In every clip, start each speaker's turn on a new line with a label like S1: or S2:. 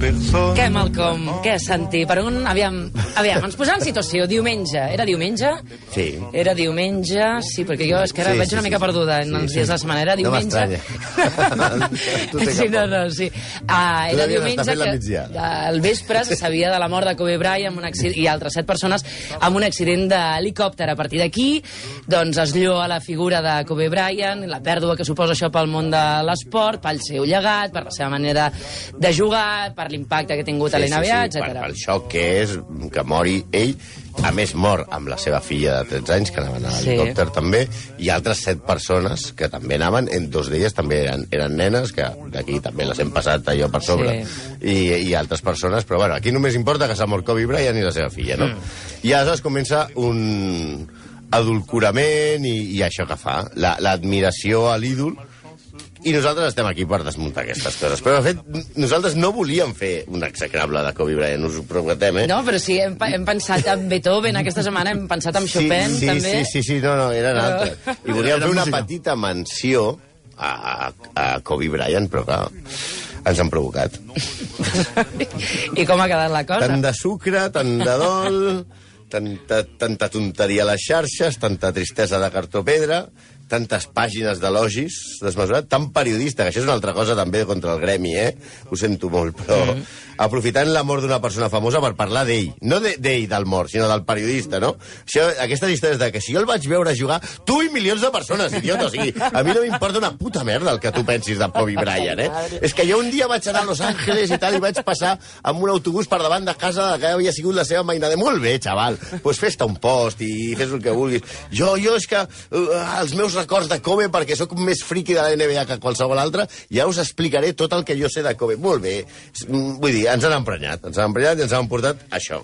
S1: personne.
S2: Què, Malcolm? Què, Santi? Per un... Aviam, aviam, ens posem en situació. Diumenge. Era diumenge?
S3: Sí.
S2: Era diumenge, sí, perquè jo és que ara
S3: Sí,
S2: vaig
S3: sí,
S2: una
S3: sí.
S2: mica perduda en
S3: Sí,
S2: els
S3: sí.
S2: dies de la setmana. Era
S3: No
S2: diumenge.
S3: té
S2: sí, no, no, sí. Ah, era diumenge que al vespre se sabia de la mort de Kobe Bryant amb un accident, i altres set persones amb un accident d'helicòpter. A partir d'aquí, doncs, es lloa la figura de Kobe Bryant, la pèrdua que suposa això pel món de l'esport, pel seu llegat, per la seva manera de jugar, per l'impacte que ha tingut a l'NBA,
S3: per,
S2: etc.
S3: pel xoc que és que mori ell a més mor amb la seva filla de 13 anys que anaven a
S2: Sí.
S3: l'helicòpter també i altres set persones que també anaven en dos d'elles també eren, eren nenes que d'aquí també les hem passat allò per sobre I, i altres persones però bueno, aquí només importa que s'ha mort Kobe Bryant i la seva filla no?
S2: Mm.
S3: i aleshores comença un adulcorament i, i això que fa la- l'admiració a l'ídol i nosaltres estem aquí per desmuntar aquestes coses. Però, de fet, nosaltres no volíem fer un execrable de Kobe Bryant, us ho prometem, eh?
S2: No, però sí, hem, hem pensat en Beethoven aquesta setmana, hem pensat en Chopin,
S3: sí,
S2: també.
S3: Sí, sí, sí, no, no, eren
S2: Però-
S3: altres. I volíem fer una petita menció a, a, a Kobe Bryant, però clar, ens han provocat.
S2: I com ha quedat la cosa?
S3: Tant de sucre, tant de dol, tanta, tanta tonteria a les xarxes, tanta tristesa de cartó-pedra, tantes pàgines d'elogis desmesurat, tan periodista, que això és una altra cosa també contra el gremi, eh? Ho sento molt, però mm. aprofitant la mort d'una persona famosa per parlar d'ell, no de- d'ell, del mort, sinó del periodista, no? Això, aquestes històries de que si jo el vaig veure jugar, tu i milions de persones, idiota, o sigui, a mi no m'importa una puta merda el que tu pensis de Kobe Bryant, eh? És que jo un dia vaig anar a Los Angeles i tal, i vaig passar amb un autobús per davant de casa de que havia sigut la seva maina de molt bé, xaval, doncs pues fes-te un post i fes el que vulguis. Jo, jo és que uh, els meus records de Kobe, perquè sóc més friqui de la NBA que qualsevol altre, ja us explicaré tot el que jo sé de Kobe. Molt bé. Mm, Vull dir, ens han emprenyat, ens han emprenyat i ens han portat això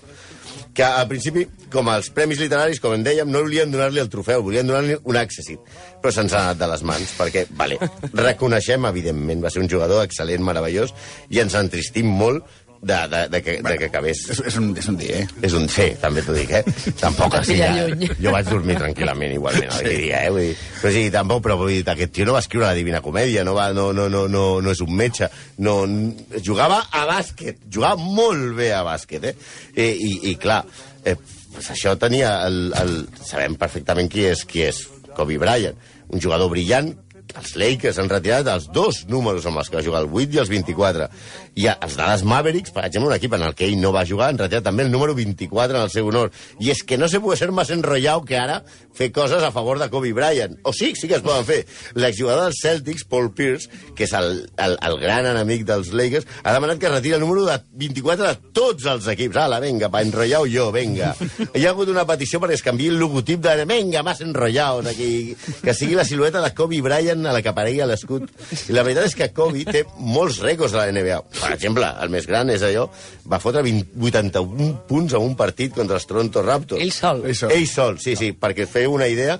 S3: que al principi, com els premis literaris, com en dèiem, no volien donar-li el trofeu, volien donar-li un accessit. Però se'ns ha anat de les mans, perquè, vale, reconeixem, evidentment, va ser un jugador excel·lent, meravellós, i ens entristim molt de, de, de, que, de que acabés...
S4: És, és, un, és un dia, eh?
S3: És un C, també t'ho dic, eh? Tampoc així... Ja, jo vaig dormir tranquil·lament, igualment, sí. aquell dia, eh? Vull dir, però sí, tampoc, però vull dir, aquest tio no va escriure la Divina Comèdia, no, va, no, no, no, no, no és un metge, no, jugava a bàsquet, jugava molt bé a bàsquet, eh? I, i, i clar, eh, pues això tenia el, el... Sabem perfectament qui és, qui és Kobe Bryant, un jugador brillant, els Lakers han retirat els dos números amb els que va jugar, el 8 i els 24. I els Dallas Mavericks, per exemple, un equip en el que ell no va jugar, han retirat també el número 24 en el seu honor. I és que no se puede ser más enrollado que ara fer coses a favor de Kobe Bryant. O sí, sí que es poden fer. L'exjugador dels Celtics, Paul Pierce, que és el, el, el gran enemic dels Lakers, ha demanat que es retiri el número de 24 de tots els equips. Ala, venga, pa enrotllar jo, venga. Hi ha hagut una petició perquè es canviï el logotip de venga, más enrollado, aquí, que sigui la silueta de Kobe Bryant a la que aparegui a l'escut. I la veritat és que Kobe té molts rècords a la NBA. Per exemple, el més gran és allò, va fotre 20, 81 punts en un partit contra els Toronto Raptors.
S2: Ell sol.
S4: Ell sol.
S3: Ell sol, sí, sí, perquè feu una idea,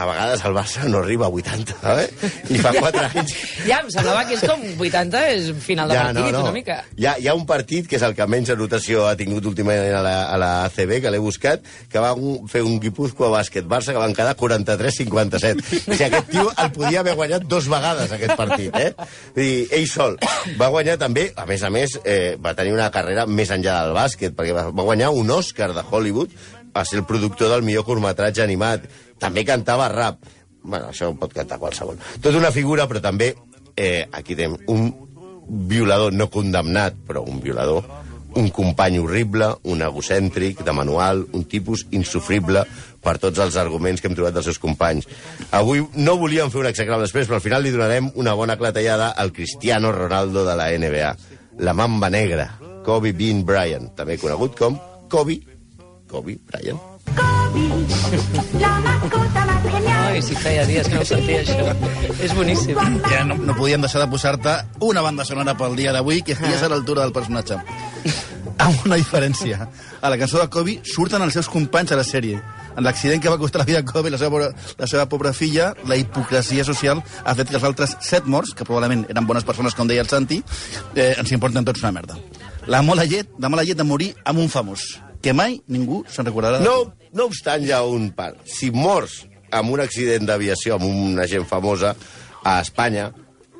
S3: a vegades el Barça no arriba a 80, eh? I fa 4 anys...
S2: Ja, em semblava que és com 80, és final de partit, una mica.
S3: Hi ha, hi ha un partit que és el que menys anotació ha tingut últimament a la, a la ACB, que l'he buscat, que va un, fer un Guipúzcoa bàsquet Barça que van quedar 43-57. O sigui, aquest tio el podia haver guanyat dos vegades, aquest partit, eh? Dir, ell sol. Va guanyar també, a més a més, eh, va tenir una carrera més enllà del bàsquet, perquè va, va guanyar un Oscar de Hollywood a ser el productor del millor curtmetratge animat. També cantava rap. Bueno, això ho pot cantar qualsevol. Tot una figura, però també, eh, aquí tenim un violador no condemnat, però un violador, un company horrible, un egocèntric, de manual, un tipus insufrible per tots els arguments que hem trobat dels seus companys. Avui no volíem fer un execrable després, però al final li donarem una bona clatellada al Cristiano Ronaldo de la NBA. La mamba negra, Kobe Bean Bryant, també conegut com Kobe, Kobe Bryant.
S5: La mascota más genial.
S2: Ai, si feia dies que no sentia, això. És boníssim.
S4: Ja no, no podíem deixar de posar-te una banda sonora pel dia d'avui que estigués a l'altura del personatge. Amb una diferència. A la cançó de Kobe surten els seus companys a la sèrie. En l'accident que va costar la vida a Kobe i la seva, pobra, la seva pobra filla, la hipocresia social ha fet que els altres set morts, que probablement eren bones persones, com deia el Santi, eh, ens importen tots una merda. La mala llet, la mala llet de morir amb un famós, que mai ningú se'n recordarà.
S3: No, no obstant, ha un part. Si mors amb un accident d'aviació amb una gent famosa a Espanya,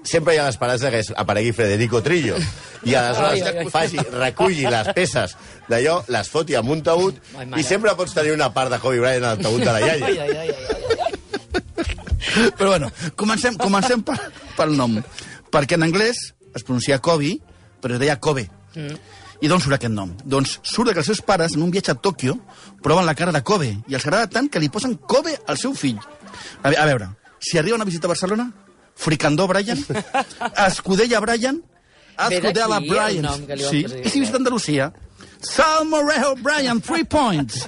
S3: sempre hi ha l'esperança que es- aparegui Federico Trillo. I aleshores
S2: Ai, ai, ai.
S3: faci, reculli les peces d'allò, les foti amb un taüt, i sempre pots tenir una part de Kobe Bryant al taüt de la
S2: Ai,
S3: iaia.
S2: ai, ai, ai, ai.
S4: Però bueno, comencem, comencem per, pel nom. Perquè en anglès es pronuncia Kobe, però es deia Kobe. Mm. I d'on surt aquest nom? Doncs surt que els seus pares, en un viatge a Tòquio, proven la cara de Kobe, i els agrada tant que li posen Kobe al seu fill. A, a veure, si arriben a visitar Barcelona, Fricandó Brian, Escudella Brian, Escudella Brian. Sí, i si visita Andalusia, Salmorejo Brian, three points.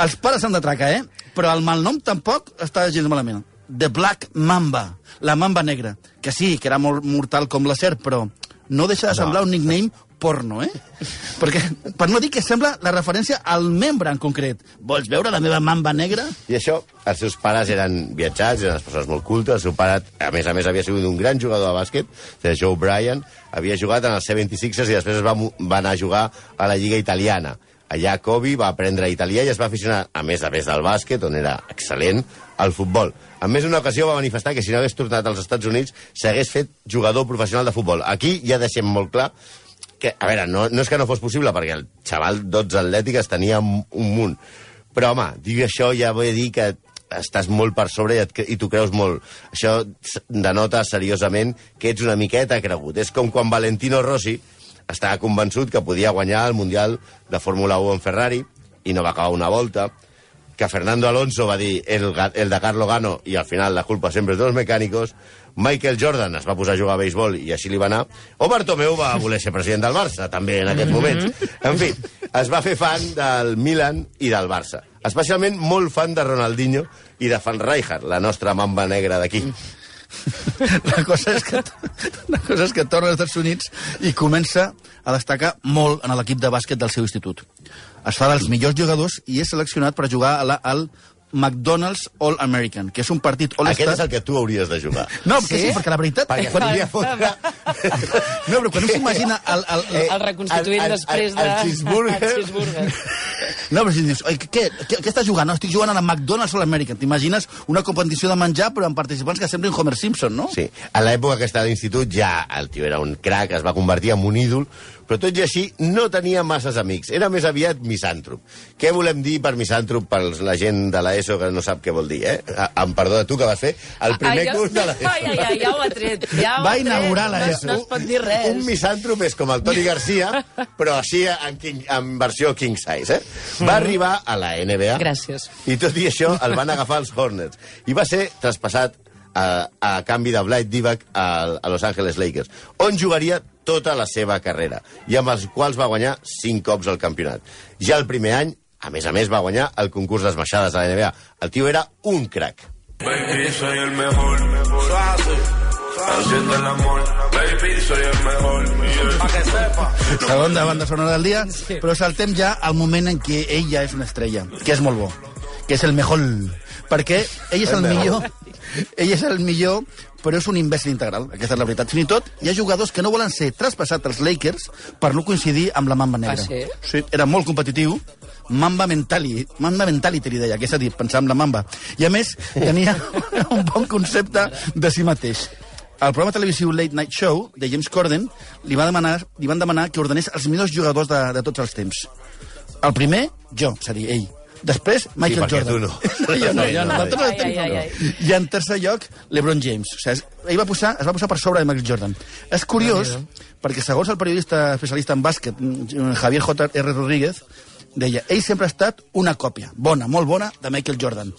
S4: Els pares s'han de tracar, eh? Però el malnom tampoc està gens malament. The Black Mamba, la mamba negra. Que sí, que era molt mortal com la serp, però no deixa de semblar un nickname porno, eh? Perquè, per no dir que sembla la referència al membre en concret. Vols veure la meva mamba negra?
S3: I això, els seus pares eren viatjats, eren persones molt cultes. El seu pare, a més a més, havia sigut un gran jugador de bàsquet, de Joe Bryan. Havia jugat en els 76ers i després es va, va anar a jugar a la Lliga Italiana. Allà Kobe va aprendre italià i es va aficionar, a més a més del bàsquet, on era excel·lent, al futbol. En més d'una ocasió va manifestar que si no hagués tornat als Estats Units s'hagués fet jugador professional de futbol. Aquí ja deixem molt clar que, a veure, no, no és que no fos possible, perquè el xaval 12 atlètiques tenia un un munt. Però, home, dir això ja vull dir que estàs molt per sobre i, i t'ho creus molt. Això denota seriosament que ets una miqueta cregut. És com quan Valentino Rossi estava convençut que podia guanyar el Mundial de Fórmula 1 en Ferrari i no va acabar una volta, que Fernando Alonso va dir el, el de Carlo Gano i al final la culpa sempre és dels mecànicos, Michael Jordan es va posar a jugar a béisbol i així li va anar, o Bartomeu va voler ser president del Barça, també en aquests moments. En fi, es va fer fan del Milan i del Barça. Especialment molt fan de Ronaldinho i de Van Rijkaard, la nostra mamba negra d'aquí.
S4: La cosa és que, la cosa és que torna als Estats Units i comença a destacar molt en l'equip de bàsquet del seu institut. Es fa dels millors jugadors i és seleccionat per jugar a la, al McDonald's All-American, que és un partit
S3: Aquest és el que tu hauries de jugar.
S4: No, sí? sí, perquè la veritat...
S3: Perquè
S4: quan-
S3: fotre...
S4: No, però quan un s'imagina el, el, el,
S2: El reconstituint
S3: el- el-
S2: després de...
S3: el cheeseburger.
S2: El cheeseburger.
S4: No, però si dius, oi, què, què, què estàs jugant? No, estic jugant a la McDonald's All-American. T'imagines una competició de menjar, però amb participants que semblin Homer Simpson, no?
S3: Sí, a l'època que estava a l'institut ja el tio era un crac, es va convertir en un ídol, però tot i així no tenia masses amics. Era més aviat misàntrop. Què volem dir per misàntrop per la gent de l'ESO que no sap què vol dir, eh? A- Em perdona tu, que vas fer el primer
S2: Ai,
S3: curs de
S2: Ai, ai,
S3: l'ESO.
S2: ai, ja ho ha tret. Ja ho
S4: Va inaugurar
S2: no,
S4: l'ESO.
S2: no es pot dir res.
S3: Un misàntrop és com el Toni Garcia, però així en, king, en versió king size, eh? Va arribar a la NBA.
S2: Gràcies.
S3: I tot i això el van agafar els Hornets. I va ser traspassat a, a canvi de Blight Divac a, a Los Angeles Lakers, on jugaria tota la seva carrera, i amb els quals va guanyar cinc cops el campionat. Ja el primer any, a més a més, va guanyar el concurs d'esmaixades a la NBA. El tio era un crac.
S6: Baby, soy el mejor. Haciendo el amor. Baby, soy el mejor.
S4: Segona banda sonora del dia, però saltem ja al moment en què ell ja és una estrella, que és molt bo, que és el mejor, perquè ell és el,
S3: El
S4: millor, ell és el millor, però és un imbècil integral, aquesta és la veritat. Fins i tot hi ha jugadors que no volen ser traspassats als Lakers per no coincidir amb la Mamba Negra.
S2: Ah, sí?
S4: Sí, era molt competitiu, Mamba mentali, Mamba mentality li deia, que és a dir, pensar en la Mamba. I a més, tenia un bon concepte de si mateix. Al programa televisiu Late Night Show de James Corden li, va demanar, li van demanar que ordenés els millors jugadors de, de tots els temps. El primer, jo, és a dir, ell. Després, Michael
S3: perquè
S4: Jordan.
S3: no.
S4: jo no, jo no. Els
S2: Ai,
S4: temps,
S2: ai,
S4: no.
S2: ai,
S4: I en tercer lloc, LeBron James. O sigui, es- ell va posar, es va posar per sobre de Michael Jordan. És curiós, perquè segons el periodista especialista en bàsquet, mm, Javier J.R. Rodríguez, deia, ell sempre ha estat una còpia, bona, molt bona, de Michael Jordan.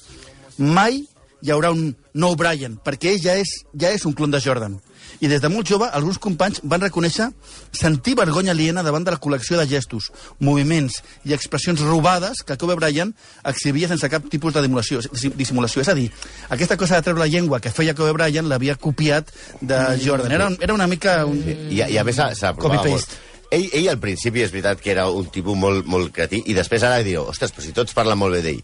S4: Mai hi haurà un no Brian, perquè ell ja és, ja és un clon de Jordan. I des de molt jove, alguns companys van reconèixer sentir vergonya aliena davant de la col·lecció de gestos, moviments i expressions robades que Kobe Bryant exhibia sense cap tipus de dimulació, dissimulació. És a dir, aquesta cosa de treure la llengua que feia Kobe Bryant l'havia copiat de Jordan. Era, era una mica... Un...
S3: I, i a més s'aprovava. Ell, ell al principi és veritat que era un tipus molt, molt cretí i després ara direu, ostres, però si tots parlen molt bé d'ell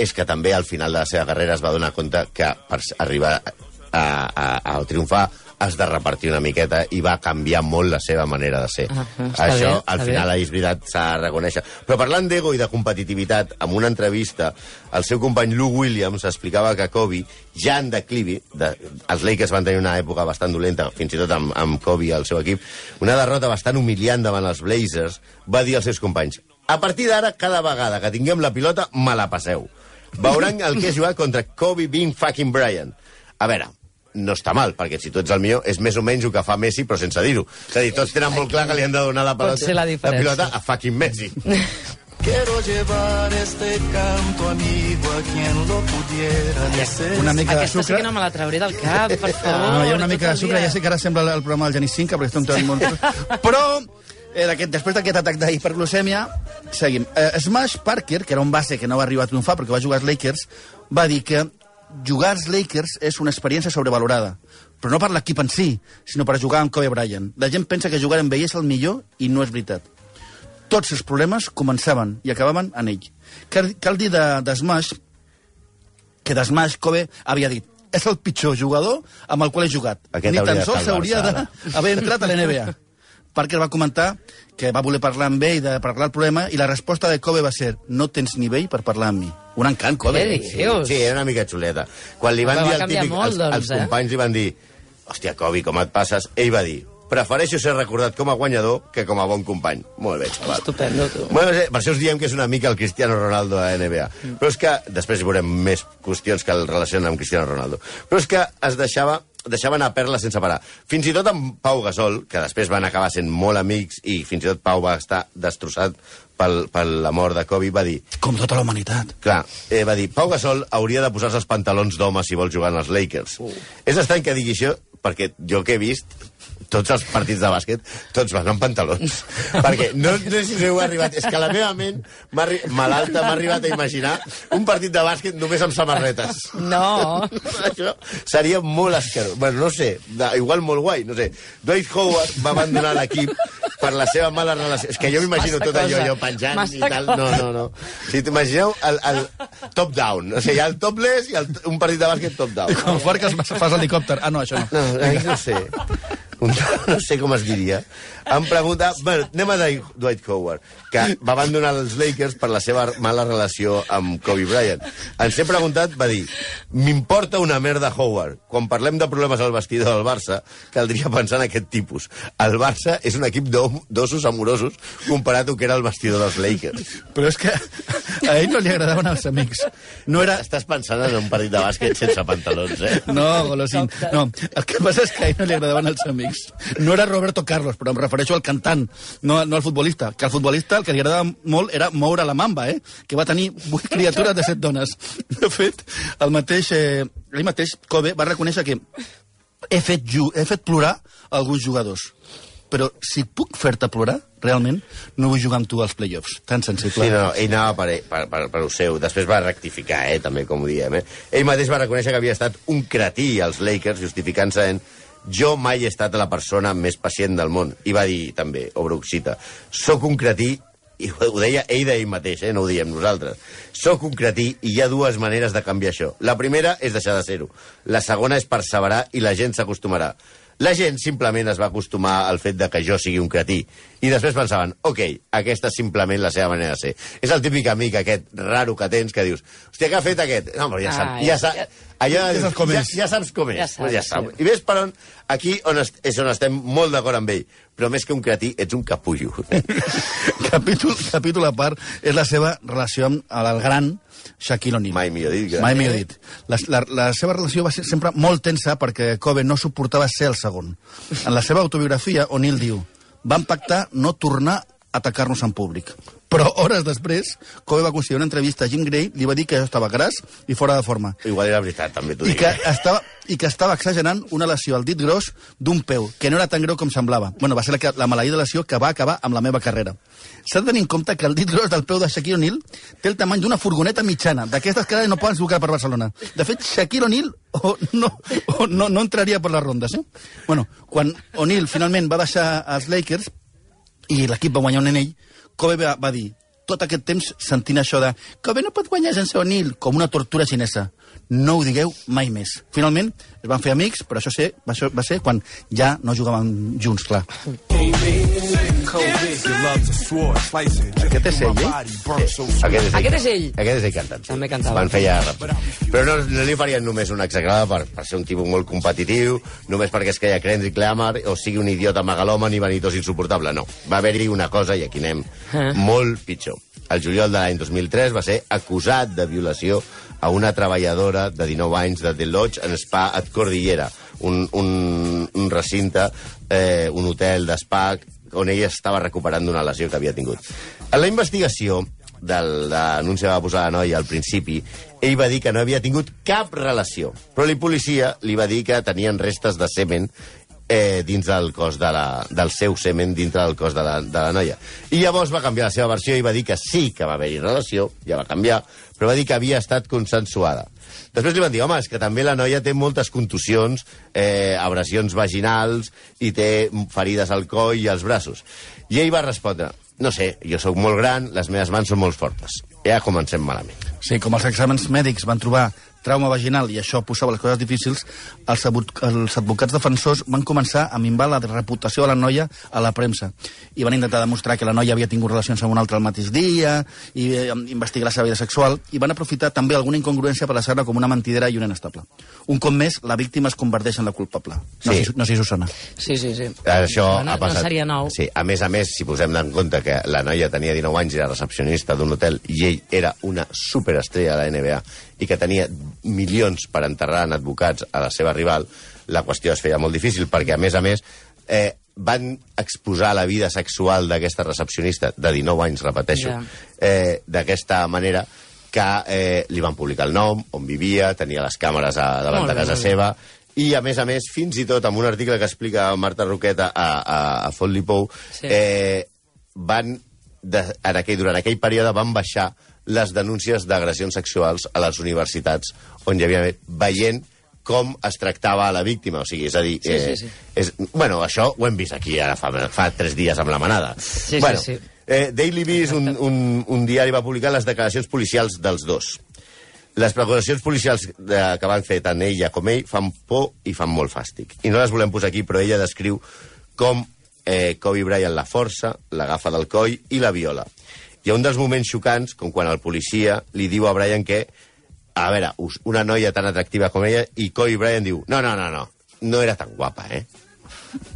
S3: és que també al final de la seva carrera es va donar compte que per arribar a, a, a triomfar has de repartir una miqueta i va canviar molt la seva manera de ser.
S2: Ah, està
S3: Això,
S2: bé,
S3: al final,
S2: bé.
S3: és veritat, s'ha de reconèixer. Però parlant d'ego i de competitivitat, en una entrevista, el seu company Lou Williams explicava que Kobe, ja en declivi, de, els Lakers van tenir una època bastant dolenta, fins i tot amb, amb Kobe i el seu equip, una derrota bastant humiliant davant els Blazers, va dir als seus companys a partir d'ara, cada vegada que tinguem la pilota, me la passeu. Veuran el que és jugar contra Kobe Bean fucking Bryant. A veure, no està mal, perquè si tu ets el millor, és més o menys el que fa Messi, però sense dir-ho. És a dir, tots tenen molt clar que li han de donar la, pelota,
S2: ser la diferència.
S3: pilota a fucking Messi.
S7: Quiero llevar este canto amigo a quien lo pudiera desear.
S4: Una mica de
S2: Aquesta sí
S4: sucre.
S2: que no me la trauré del cap, per favor.
S4: No, hi ha una mica de sucre, ja sé que ara sembla el programa del Genís Cinca, perquè estem tot molt... Però, eh, després d'aquest atac d'hiperglucèmia, seguim. Eh, Smash Parker, que era un base que no va arribar a triomfar perquè va jugar als Lakers, va dir que jugar als Lakers és una experiència sobrevalorada. Però no per l'equip en si, sinó per jugar amb Kobe Bryant. La gent pensa que jugar amb ell és el millor i no és veritat. Tots els problemes començaven i acabaven en ell. Cal, cal dir de, de Smash que de Smash Kobe havia dit és el pitjor jugador amb el qual he jugat.
S3: Aquest
S4: Ni tan sols hauria d'haver entrat a l'NBA. Parker va comentar que va voler parlar amb ell, de parlar el problema, i la resposta de Kobe va ser no tens nivell per parlar amb mi. Un encant, Kobe.
S2: Què dius?
S3: Sí, era una mica xuleta. Quan li van
S2: va
S3: dir al típic,
S2: molt,
S3: els,
S2: doncs,
S3: els
S2: eh?
S3: companys li van dir hòstia, Kobe, com et passes? Ell va dir prefereixo ser recordat com a guanyador que com a bon company. Molt bé, xaval.
S2: Estupendo, tu.
S3: Bueno, eh, per això us diem que és una mica el Cristiano Ronaldo de la NBA.
S2: Mm.
S3: Però és que, després hi veurem més qüestions que el relacionen amb Cristiano Ronaldo. Però és que es deixava deixava anar perles sense parar. Fins i tot amb Pau Gasol, que després van acabar sent molt amics i fins i tot Pau va estar destrossat pel, per la mort de Kobe, va dir
S4: Com tota la humanitat.
S3: Clar, eh, va dir, Pau Gasol hauria de posar-se els pantalons d'home si vol jugar en els Lakers. Uh. És estrany que digui això, perquè jo que he vist, tots els partits de bàsquet, tots van amb pantalons. perquè no, no sé si heu arribat... És que la meva ment, malalta, m'ha arribat a imaginar un partit de bàsquet només amb samarretes.
S2: No.
S3: Això seria molt asquerós. Bueno, no sé, de, igual molt guai, no sé. Dwight Howard va abandonar l'equip per la seva mala relació. És que jo m'imagino tot allò,
S2: cosa.
S3: jo penjant
S2: Massa
S3: i tal. No, no, no. Si t'imagineu el, el top-down. O sigui, hi ha el topless i el, un partit de bàsquet top-down.
S4: Com fort que fas l'helicòpter. Ah, no, això no.
S3: No, no sé. No sé com es diria. Em pregunta... Bueno, anem a Dwight Howard, que va abandonar els Lakers per la seva mala relació amb Kobe Bryant. Ens he preguntat, va dir, m'importa una merda Howard. Quan parlem de problemes al vestidor del Barça, caldria pensar en aquest tipus. El Barça és un equip d'ossos amorosos comparat al que era el vestidor dels Lakers.
S4: Però és que a ell no li agradaven els amics. No era...
S3: Estàs pensant en un partit de bàsquet sense pantalons, eh?
S4: No, Golosín. No, el que passa és que a ell no li agradaven els amics. No era Roberto Carlos, però em refereixo al cantant, no, no al futbolista. Que al futbolista el que li agradava molt era moure la mamba, eh? Que va tenir vuit criatures de set dones. De fet, el mateix, eh, ell mateix, Kobe, va reconèixer que he fet, he fet plorar alguns jugadors. Però si puc fer-te plorar, realment, no vull jugar amb tu als playoffs. Tan sensible.
S3: Sí, no, no, ell anava per, per, per, per ho seu. Després va rectificar, eh, també, com ho diem. Eh? Ell mateix va reconèixer que havia estat un cretí als Lakers, justificant-se en jo mai he estat la persona més pacient del món. I va dir, també, obre occita, soc un cretí, i ho deia ell d'ell mateix, eh? no ho diem nosaltres. Soc un cretí i hi ha dues maneres de canviar això. La primera és deixar de ser-ho. La segona és perseverar i la gent s'acostumarà. La gent simplement es va acostumar al fet de que jo sigui un cretí. I després pensaven, ok, aquesta és simplement la seva manera de ser. És el típic amic aquest raro que tens que dius, hòstia, què ha fet aquest? No, però ja
S2: Ah,
S3: sap,
S2: ja-
S3: ja,
S2: ja-
S3: allò,
S4: ja saps com
S3: ja,
S4: és.
S3: ja saps com és.
S2: Ja
S3: Ja,
S2: saps,
S3: ja sap.
S2: sí.
S3: I ves per on, aquí on est, és on estem molt d'acord amb ell. Però més que un cretí, ets un capullo.
S4: capítol, capítol a part és la seva relació amb el gran Shaquille O'Neal.
S3: Mai millor dit.
S4: Mai millor dit. La, la, la seva relació va ser sempre molt tensa perquè Kobe no suportava ser el segon. En la seva autobiografia, O'Neal diu van pactar no tornar a atacar-nos en públic. Però hores després, Kobe va considerar una entrevista a Jim Gray, li va dir que estava gras i fora de forma.
S3: Igual era veritat, també t'ho
S4: I que, estava, I que estava exagerant una lesió al dit gros d'un peu, que no era tan greu com semblava. Bueno, va ser la, la maleïda lesió que va acabar amb la meva carrera. S'ha de tenir en compte que el dit gros del peu de Shaquille O'Neal té el tamany d'una furgoneta mitjana, d'aquestes que ara no poden trucar per Barcelona. De fet, Shaquille O'Neal o no, o no, no entraria per les rondes. Eh? Bueno, quan O'Neal finalment va deixar els Lakers i l'equip va guanyar un anell, Kobe va, va dir tot aquest temps sentint això de bé no pot guanyar sense O'Neill, com una tortura xinesa. No ho digueu mai més. Finalment, es van fer amics, però això, ser, això va ser quan ja no jugaven junts, clar.
S3: Aquest és ell, eh? Sí. Aquest és ell.
S2: Aquest és ell.
S3: Aquest és ell cantant.
S2: També cantava.
S3: Van fer ja... Però no, no li farien només una exagrada per, per ser un tipus molt competitiu, només perquè es creia Kendrick Lamar, o sigui un idiota megalòman i vanitós insuportable. No. Va haver-hi una cosa, i aquí anem,
S2: Ah.
S3: molt pitjor. El juliol de l'any 2003 va ser acusat de violació a una treballadora de 19 anys de The Lodge en Spa at Cordillera, un, un, un recinte, eh, un hotel d'espa on ella estava recuperant d'una lesió que havia tingut. En la investigació de l'anunci que va posar la noia al principi, ell va dir que no havia tingut cap relació, però la policia li va dir que tenien restes de semen eh, dins del cos de la, del seu semen dintre del cos de la, de la noia. I llavors va canviar la seva versió i va dir que sí que va haver-hi relació, ja va canviar, però va dir que havia estat consensuada. Després li van dir, home, és que també la noia té moltes contusions, eh, abrasions vaginals i té ferides al coll i als braços. I ell va respondre, no sé, jo sóc molt gran, les meves mans són molt fortes. Ja comencem malament.
S4: Sí, com els exàmens mèdics van trobar trauma vaginal i això posava les coses difícils, els, els advocats defensors van començar a minvar la reputació de la noia a la premsa i van intentar demostrar que la noia havia tingut relacions amb un altre el mateix dia i eh, investigar la seva vida sexual i van aprofitar també alguna incongruència per deixar-la com una mentidera i una inestable. Un cop més, la víctima es converteix en la culpable. No,
S3: Sí.
S4: sé, no sé si us sona.
S2: Sí, sí, sí.
S3: Això
S2: no,
S3: ha passat.
S2: No seria nou.
S3: Sí, a més a més, si posem en compte que la noia tenia 19 anys i era recepcionista d'un hotel i ell era una superestrella de la NBA i que tenia milions per enterrar en advocats a la seva rival, la qüestió es feia molt difícil perquè, a més a més, eh, van exposar la vida sexual d'aquesta recepcionista de 19 anys, repeteixo,
S2: Ja.
S3: eh, d'aquesta manera que eh, li van publicar el nom, on vivia, tenia les càmeres a, davant
S2: Molt
S3: de casa
S2: bé.
S3: seva, i, a més a més, fins i tot amb un article que explica Marta Roqueta a, a, a Font Lipou,
S2: Sí.
S3: eh, van, de, en aquell, durant aquell període van baixar les denúncies d'agressions sexuals a les universitats on hi havia veient com es tractava a la víctima, o sigui, és a dir...
S2: Sí,
S3: eh,
S2: sí, sí.
S3: És, bueno, això ho hem vist aquí ara fa, fa tres dies amb la manada.
S2: Sí, sí,
S3: bueno,
S2: sí.
S3: Eh, Daily Beast, un, un, un diari, va publicar les declaracions policials dels dos. Les declaracions policials de, que van fer tant ella com ell fan por i fan molt fàstic. I no les volem posar aquí, però ella descriu com eh, Kobe Bryant la força, l'agafa del coll i la viola. Hi ha un dels moments xocants, com quan el policia li diu a Bryant que, a veure, una noia tan atractiva com ella, i Kobe Bryant diu, no, no, no, no, no era tan guapa, eh?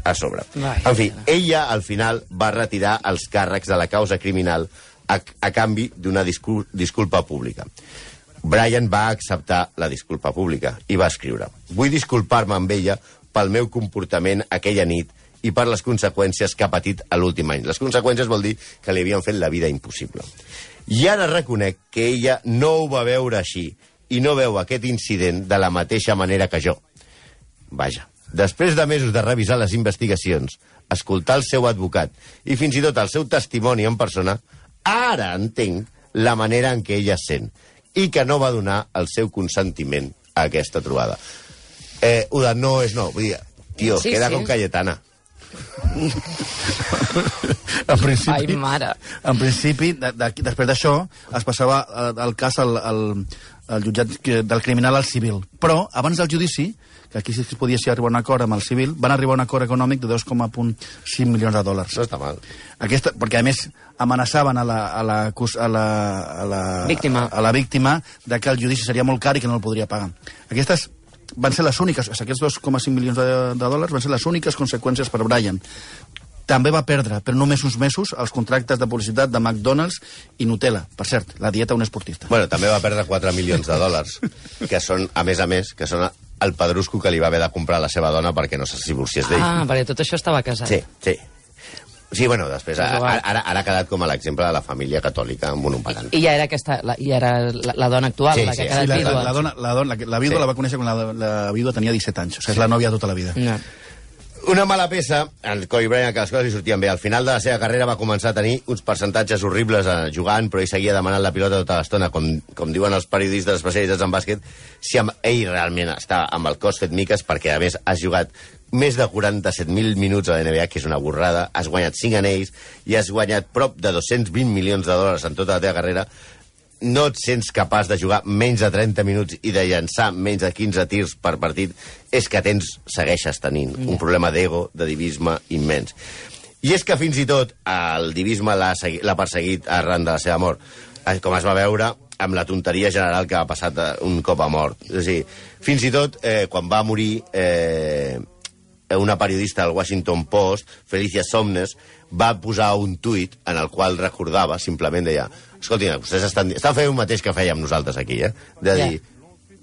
S3: A sobre.
S2: Vai,
S3: en fi, ella, al final, va retirar els càrrecs de la causa criminal a, a canvi d'una discul disculpa pública. Brian va acceptar la disculpa pública i va escriure «Vull disculpar-me amb ella pel meu comportament aquella nit i per les conseqüències que ha patit a l'últim any. Les conseqüències vol dir que li havien fet la vida impossible. I ara reconec que ella no ho va veure així i no veu aquest incident de la mateixa manera que jo. Vaja, després de mesos de revisar les investigacions, escoltar el seu advocat i fins i tot el seu testimoni en persona, ara entenc la manera en què ella es sent i que no va donar el seu consentiment a aquesta trobada. Eh, Uda, no és no. Vull dir, tio,
S2: Sí,
S3: queda
S2: sí.
S3: con Cayetana.
S4: En principi,
S2: Ai, mare.
S4: En principi, de, de, després d'això, es passava eh, el cas al, al, al jutjat del criminal al civil. Però, abans del judici, que aquí sí que es podia ser arribar a un acord amb el civil, van arribar a un acord econòmic de 2,5 milions de dòlars.
S3: No està mal.
S4: Aquesta, perquè, a més, amenaçaven a la, a la, a la, a la,
S2: Víctima.
S4: a la víctima de que el judici seria molt car i que no el podria pagar. Aquestes van ser les úniques, aquests 2,5 milions de, de dòlars van ser les úniques conseqüències per Brian. També va perdre, per només uns mesos, els contractes de publicitat de McDonald's i Nutella. Per cert, la dieta d'un esportista.
S3: Bueno, també va perdre 4 milions de dòlars, que són, a més a més, que són el pedrusco que li va haver de comprar a la seva dona perquè no se divorciés d'ell.
S2: Ah, perquè tot això estava casat.
S3: Sí, sí. Sí, bueno, després,
S2: Però
S3: ara, ara, ara ha quedat com a l'exemple de la família catòlica amb un parant.
S2: I ja era, aquesta, la, ja era la, la dona actual,
S3: Sí,
S2: la
S3: sí,
S2: que ha
S4: Sí,
S2: quedat
S4: la,
S2: vídua.
S4: la, la, dona, la, dona, la, la vídua
S3: Sí.
S4: la va conèixer quan la, la vídua tenia 17 anys. O sigui, és la nòvia tota la vida.
S2: No.
S3: Una mala peça, el Kobe Bryant, que les coses li sortien bé. Al final de la seva carrera va començar a tenir uns percentatges horribles eh, jugant, però ell seguia demanant la pilota tota l'estona, com, com diuen els periodistes especialitzats en bàsquet, si amb ell realment està amb el cos fet miques, perquè a més has jugat més de 47.000 minuts a la NBA, que és una borrada, has guanyat 5 anells i has guanyat prop de 220 milions de dòlars en tota la teva carrera, no et sents capaç de jugar menys de 30 minuts i de llançar menys de 15 tirs per partit, és que tens, segueixes tenint un problema d'ego, de divisme immens. I és que fins i tot el divisme l'ha segui- l'ha perseguit arran de la seva mort, eh, com es va veure amb la tonteria general que ha passat un cop a mort. És a dir, fins i tot eh, quan va morir eh, una periodista del Washington Post, Felicia Somnes, va posar un tuit en el qual recordava, simplement deia, escolti, vostès estan, estan fent el mateix que fèiem nosaltres aquí, eh? De dir,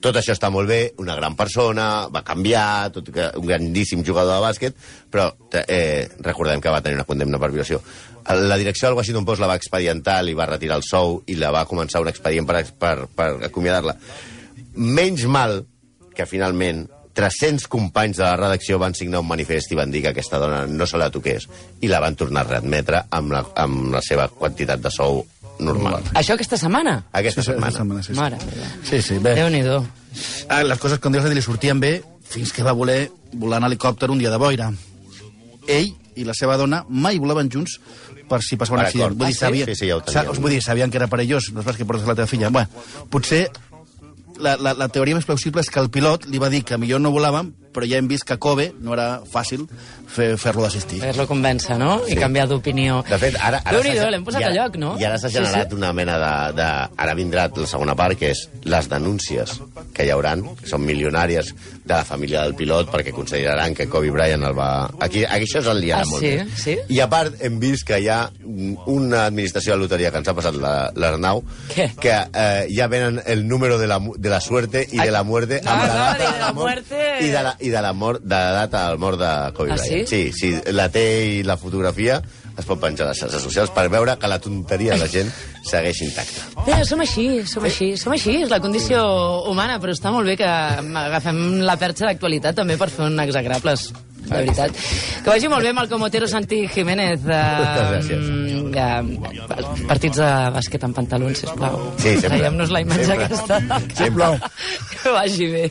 S3: tot això està molt bé, una gran persona, va canviar, tot, que, un grandíssim jugador de bàsquet, però eh, recordem que va tenir una condemna per violació. La direcció del Washington Post la va expedientar, li va retirar el sou i la va començar un expedient per, per, per acomiadar-la. Menys mal que finalment 300 companys de la redacció van signar un manifest i van dir que aquesta dona no se la toqués i la van tornar a readmetre amb la, amb la seva quantitat de sou normal.
S2: Això aquesta setmana?
S3: Aquesta
S4: Sí,
S3: setmana.
S4: aquesta setmana, sí, sí.
S2: Mare.
S4: Sí, sí, bé.
S2: Déu-n'hi-do.
S4: Ah, les coses, com dius, li sortien bé fins que va voler volar en helicòpter un dia de boira. Ell i la seva dona mai volaven junts per si passava un accident. Vull dir,
S3: Ah, sí?
S4: sabien,
S3: Sí, sí, ja
S4: vull dir, sabien que era perillós, no és pas que portes la teva filla. Bueno, potser la, la, la teoria més plausible és que el pilot li va dir que millor no volàvem, però ja hem vist que Kobe no era fàcil fer- fer-lo d'assistir.
S2: Fer-lo convèncer, no? I canviar d'opinió.
S3: De fet, ara... ara
S2: Déu-n'hi-do,
S3: s'ha-
S2: l'hem posat
S3: i
S2: a lloc, no?
S3: I ara s'ha
S2: Sí,
S3: generat
S2: sí.
S3: una mena de, de... Ara vindrà la segona part, que és les denúncies que hi hauran, que són milionàries, de la família del pilot, perquè consideraran que Kobe Bryant el va... Aquí, aquí això és el liarà
S2: Ah,
S3: molt
S2: sí?
S3: més.
S2: Sí?
S3: I a part, hem vist que hi ha una administració de loteria que ens ha passat la- l'Arnau,
S2: Què?
S3: que eh, ja venen el número de la, de la suerte i de la muerte amb la
S2: no,
S3: data
S2: de
S3: de
S2: la
S3: la mort
S2: muerte.
S3: I de la, i de la mort de la data del mort de Kobe
S2: Ah,
S3: Bryant.
S2: sí?
S3: Sí, sí, la té i la fotografia es pot penjar a les xarxes socials per veure que la tonteria de la gent segueix intacta.
S2: Bé, som així, som així, som així, és la condició humana, però està molt bé que agafem la perxa d'actualitat també per fer un exagrables, de veritat. Que vagi molt bé amb el Comotero Santi Jiménez. Eh, ja, partits de bàsquet amb pantalons, sisplau.
S3: Sí, sempre.
S2: Traiem-nos la imatge
S3: Sempre.
S2: aquesta.
S3: Sempre.
S2: Que vagi bé.